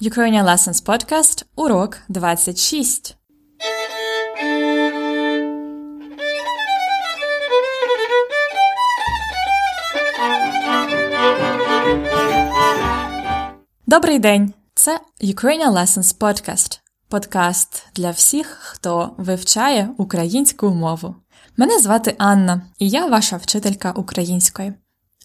Ukrainian Lessons Podcast, урок 26. Добрий день! Це Ukrainian Lessons Podcast. Подкаст для всіх, хто вивчає українську мову. Мене звати Анна, і я ваша вчителька української.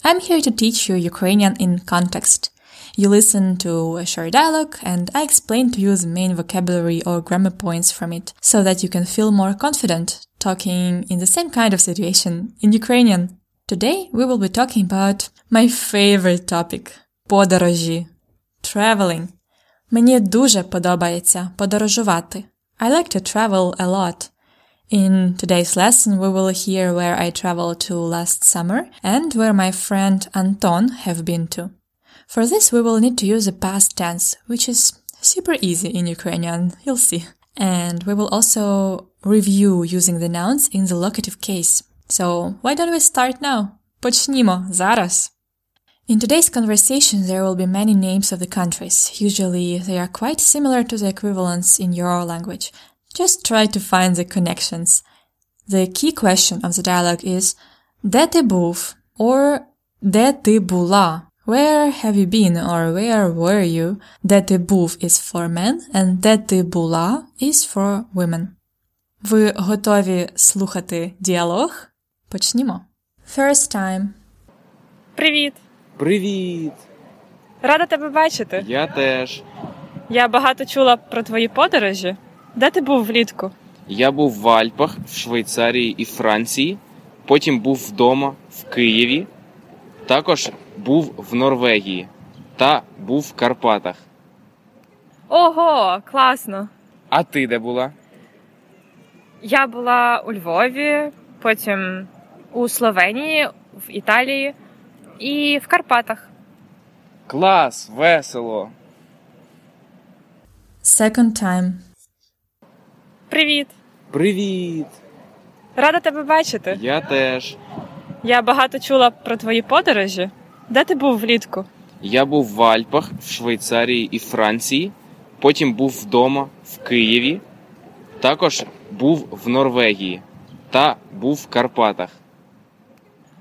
I'm here to teach you Ukrainian in context. You listen to a short dialogue and I explain to you the main vocabulary or grammar points from it so that you can feel more confident talking in the same kind of situation in Ukrainian. Today we will be talking about my favorite topic – подорожі. Traveling. Мені дуже подобається подорожувати. I like to travel a lot. In today's lesson, we will hear where I traveled to last summer and where my friend Anton have been to. For this, we will need to use a past tense, which is super easy in Ukrainian, you'll see. And we will also review using the nouns in the locative case. So why don't we start now? Почнімо зараз. In today's conversation, there will be many names of the countries. Usually, they are quite similar to the equivalents in your language. Just try to find the connections. The key question of the dialogue is де ти був or де ти була. Where have you been or where were you? Де ти був is for men and де ти була is for women. Ви готові слухати діалог? Почнімо. First time. Привіт! Привіт! Рада тебе бачити. Я теж. Я багато чула про твої подорожі. Де ти був влітку? Я був в Альпах, в Швейцарії і Франції. Потім був вдома в Києві. Також був в Норвегії та був в Карпатах. Ого, класно! А ти де була? Я була у Львові, потім у Словенії, в Італії і в Карпатах. Клас, весело. Second time. Привіт! Привіт! Рада тебе бачити. Я теж. Я багато чула про твої подорожі. Де ти був влітку? Я був в Альпах, в Швейцарії і Франції. Потім був вдома в Києві. Також був в Норвегії та був в Карпатах.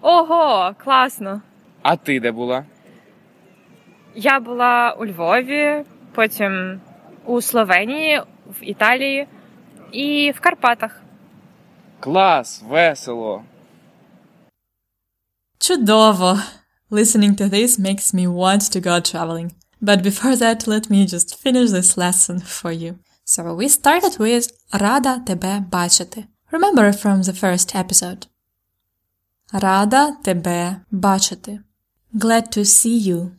Ого, класно! А ти де була? Я була у Львові, потім у Словенії, в Італії і в Карпатах. Клас, весело. Чудово! Listening to this makes me want to go traveling. But before that, let me just finish this lesson for you. So we started with Рада тебе бачити. Remember from the first episode. Рада тебе бачити. Glad to see you.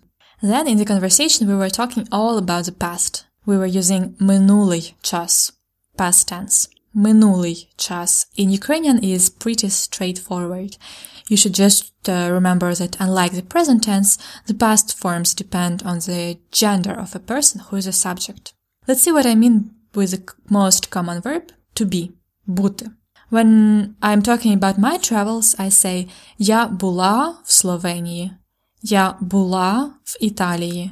Then in the conversation we were talking all about the past. We were using минулий час, past tense. Минулий час in Ukrainian is pretty straightforward. You should just uh, remember that unlike the present tense, the past forms depend on the gender of a person who is a subject. Let's see what I mean with the most common verb, to be, бути. When I'm talking about my travels, I say Я була в Словенії. Я була в Італії.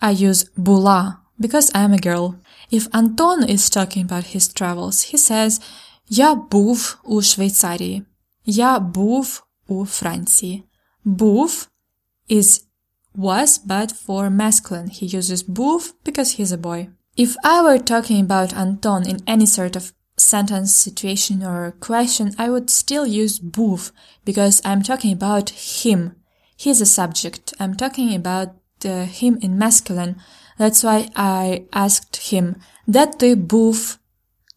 I use була because I'm a girl. If Anton is talking about his travels, he says Я був у Швейцарії. Я був у Франції. Був is was but for masculine. He uses був because he's a boy. If I were talking about Anton in any sort of sentence, situation, or question, I would still use був because I'm talking about him. He's a subject. I'm talking about uh, him in masculine. That's why I asked him, де ти був?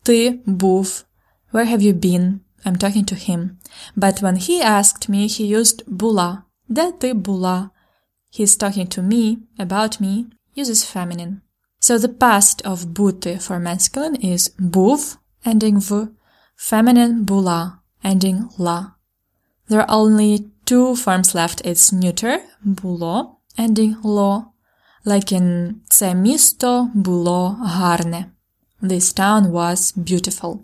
Ти був. Where have you been? I'm talking to him. But when he asked me, he used була. Де ти була? He's talking to me, about me, uses feminine. So the past of бути for masculine is був, ending v, feminine була, ending la. There are only two forms left. It's neuter, було, ending lo, like in це місто було гарне. This town was beautiful.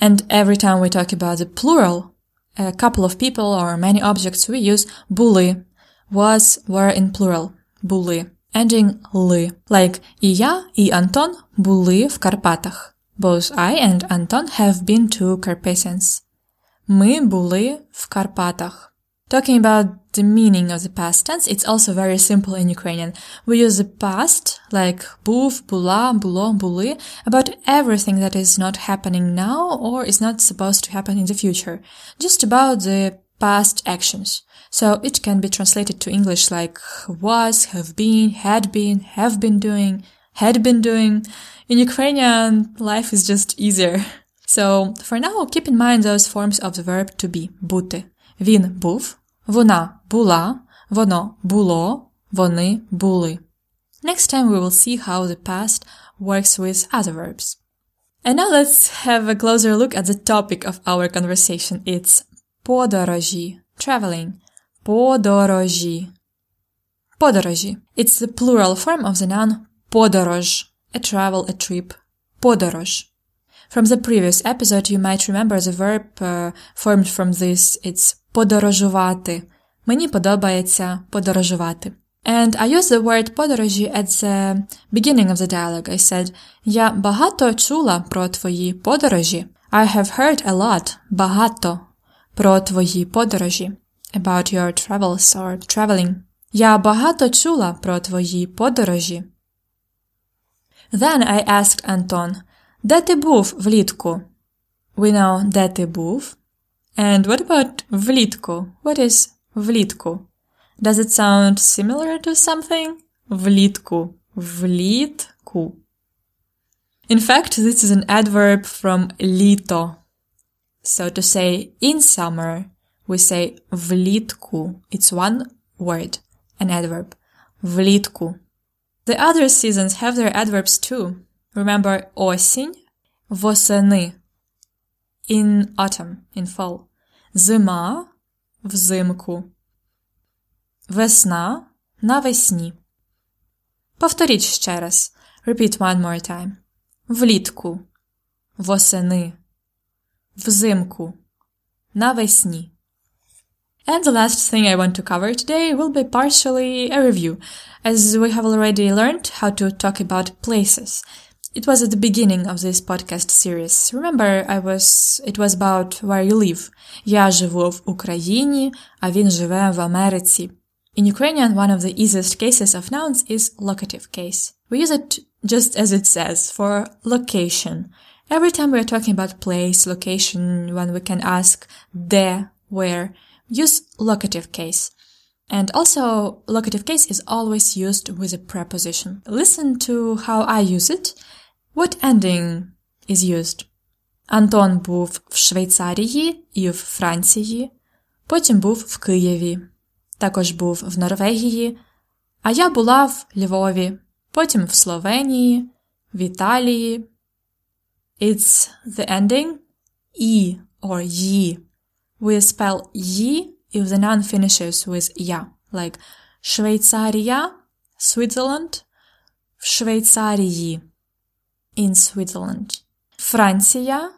And every time we talk about the plural, a couple of people or many objects, we use були. Was were in plural. Були. ending ли. Like і я, і Антон були в Карпатах. Both I and Anton have been to Carpathians. Ми були в Карпатах. Talking about the meaning of the past tense, it's also very simple in Ukrainian. We use the past, like був, була, було, були, about everything that is not happening now or is not supposed to happen in the future. Just about the past actions. So it can be translated to English like was, have been, had been, have been doing, had been doing. In Ukrainian, life is just easier. So for now, keep in mind those forms of the verb to be, бути. Він був, вона була, воно було, вони були. Next time we will see how the past works with other verbs. And now let's have a closer look at the topic of our conversation. It's подорожі, traveling. Подорожі. Подорожі. It's the plural form of the noun подорож, a travel, a trip. Подорож. From the previous episode, you might remember the verb uh, formed from this. It's подорожувати. Мені подобається подорожувати. And I used the word подорожі at the beginning of the dialogue. I said, я багато чула про твої подорожі. I have heard a lot, багато, про твої подорожі. About your travels or traveling. Я багато чула про твої подорожі. Then I asked Anton, де ти був влітку? We know де ти був. And what about влітку? What is влітку? Does it sound similar to something? Влітку. Влітку. In fact, this is an adverb from літо. So to say in summer, we say влітку. It's one word, an adverb. Влітку. The other seasons have their adverbs too. Remember осінь, восени. In autumn, in fall. Зима, взимку. Весна, навесні. Повторіть ще раз. Repeat one more time. Влітку, восени, взимку, навесні. And the last thing I want to cover today will be partially a review, as we have already learned how to talk about places. It was at the beginning of this podcast series. Remember, I was, it was about where you live. Я живу в Україні, а він живе в Америці. In Ukrainian, one of the easiest cases of nouns is locative case. We use it just as it says for location. Every time we're talking about place, location, when we can ask де, where, use locative case. And also, locative case is always used with a preposition. Listen to how I use it. What ending is used? Антон був в Швейцарії і в Франції, потім був в Києві, також був в Норвегії, а я була в Львові, потім в Словенії, в Італії. It's the ending і or ї. We spell ї if the noun finishes with я, like Швейцарія, Switzerland, в Швейцарії, in Switzerland. Франція,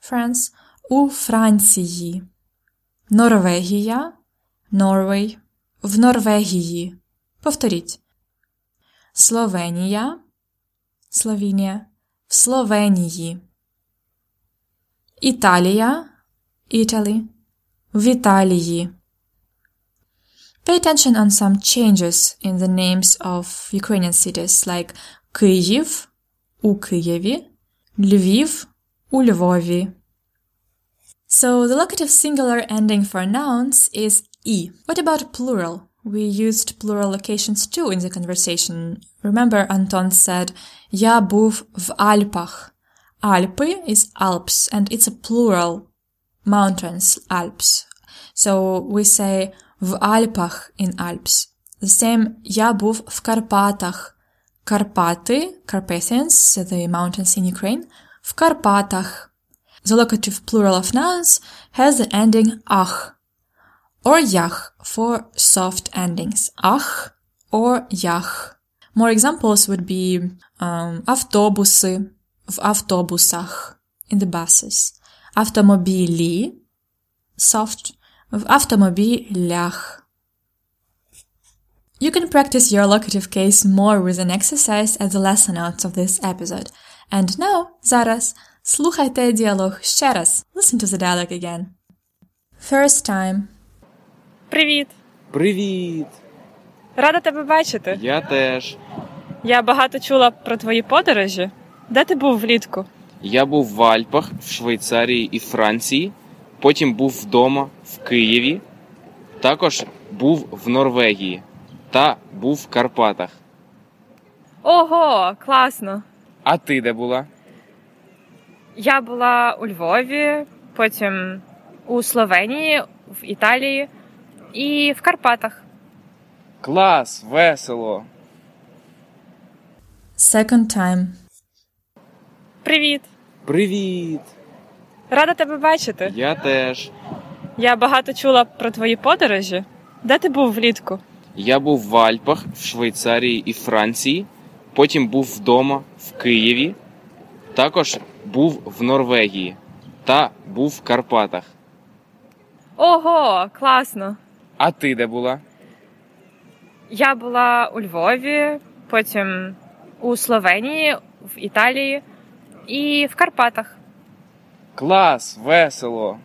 France, у Франції. Норвегія, Norway, в Норвегії. Повторіть. Словенія, Словенія, в Словенії. Італія, Italy, в Італії. Pay attention on some changes in the names of Ukrainian cities like Київ у Києві, Львів у Львові. So the locative singular ending for nouns is e. What about plural? We used plural locations too in the conversation. Remember Anton said Я був в Альпах. Alpy is Alps and it's a plural. Mountains, Alps. So we say в Альпах in Alps. The same Я був в Карпатах. Карпати, Carpathians, the mountains in Ukraine, в Карпатах. The locative plural of nouns has the ending ах or ях for soft endings. Ах or ях. More examples would be um, автобуси, в автобусах, in the buses. Автомобілі, soft, в автомобілях. You can practice your locative case more with an exercise at the lesson notes of this episode. And now, зараз, слухайте діалог ще раз. Listen to the dialogue again. First time. Привіт! Привіт! Рада тебе бачити. Я теж. Я багато чула про твої подорожі. Де ти був влітку? Я був в Альпах, в Швейцарії і Франції. Потім був вдома в Києві. Також був в Норвегії та був в Карпатах. Ого, класно! А ти де була? Я була у Львові, потім у Словенії, в Італії і в Карпатах. Клас, весело. Second time. Привіт! Привіт! Рада тебе бачити. Я теж. Я багато чула про твої подорожі. Де ти був влітку? Я був в Альпах, в Швейцарії і Франції. Потім був вдома в Києві. Також був в Норвегії та був в Карпатах. Ого, класно! А ти де була? Я була у Львові, потім у Словенії, в Італії і в Карпатах. Клас, весело.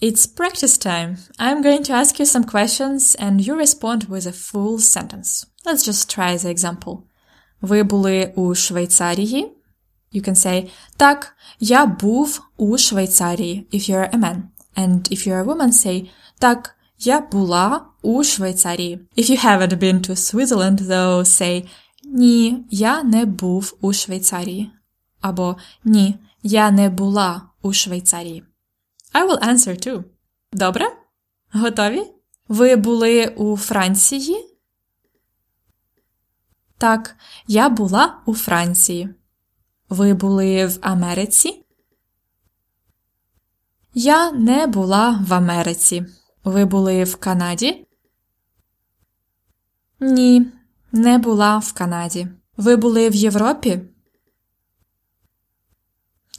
It's practice time. I'm going to ask you some questions and you respond with a full sentence. Let's just try the example. Ви були у Швейцарії? You can say Так, я був у Швейцарії if you're a man. And if you're a woman, say Так, я була у Швейцарії. If you haven't been to Switzerland, though, say Ні, я не був у Швейцарії. Або Ні, я не була у Швейцарії. I will answer too. Добре? Готові? Ви були у Франції? Так, я була у Франції. Ви були в Америці? Я не була в Америці. Ви були в Канаді? Ні, не була в Канаді. Ви були в Європі?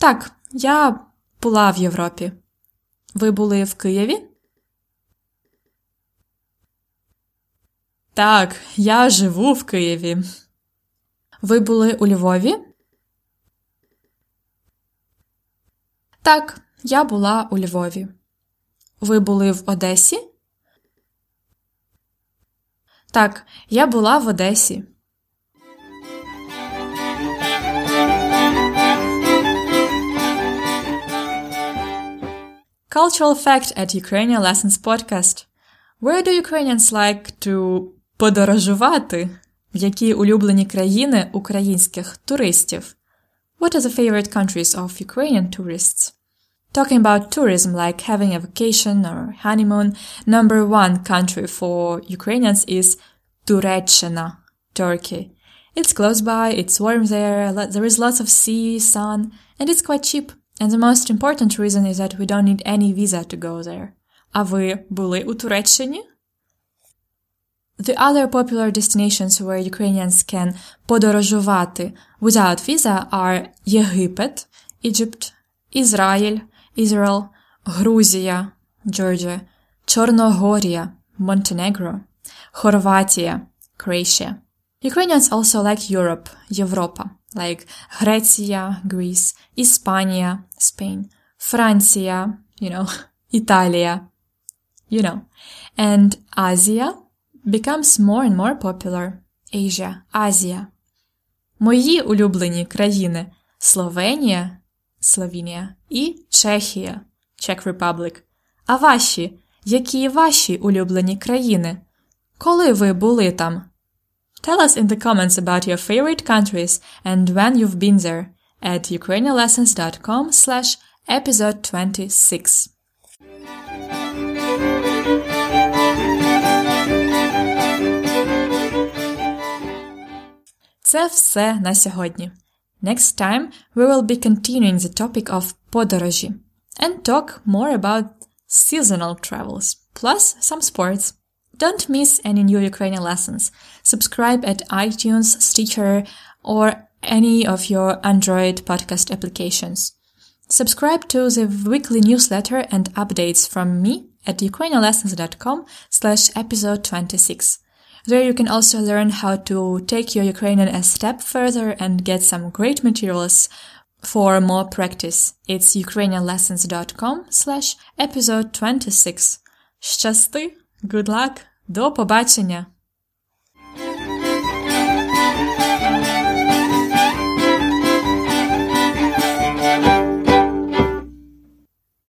Так, я була в Європі. Ви були в Києві? Так, я живу в Києві. Ви були у Львові? Так, я була у Львові. Ви були в Одесі? Так, я була в Одесі. Cultural fact at Ukrainian Lessons podcast. Where do Ukrainians like to подорожувати? В які улюблені країни українських туристів? What are the favorite countries of Ukrainian tourists? Talking about tourism like having a vacation or honeymoon, number one country for Ukrainians is Turechina, Turkey. It's close by, it's warm there, there is lots of sea, sun, and it's quite cheap. And the most important reason is that we don't need any visa to go there. А ви були у Туреччині? The other popular destinations where Ukrainians can подорожувати without visa are Єгипет, Egypt, Ізраїль, Israel, Грузія, Georgia, Чорногорія, Montenegro, Хорватія, Croatia. Ukrainians also like Europe, Європа, Like Греція, Greece, Іспанія, Spain, Франція, you know, Italia, you know. And Asia becomes more and more popular. Asia, Азія. Мої улюблені країни Словенія, Словенія і Чехія, Czech Republic. А ваші? Які ваші улюблені країни? Коли ви були там? Tell us in the comments about your favorite countries and when you've been there at ukrainianlessons.com slash episode 26. Це все на сьогодні. Next time we will be continuing the topic of подорожі and talk more about seasonal travels, plus some sports. Don't miss any new Ukrainian lessons. Subscribe at iTunes, Stitcher, or any of your Android podcast applications. Subscribe to the weekly newsletter and updates from me at ukrainianlessons.com slash episode 26. There you can also learn how to take your Ukrainian a step further and get some great materials for more practice. It's ukrainianlessons.com slash episode 26. Щасти! Good luck! До побачення!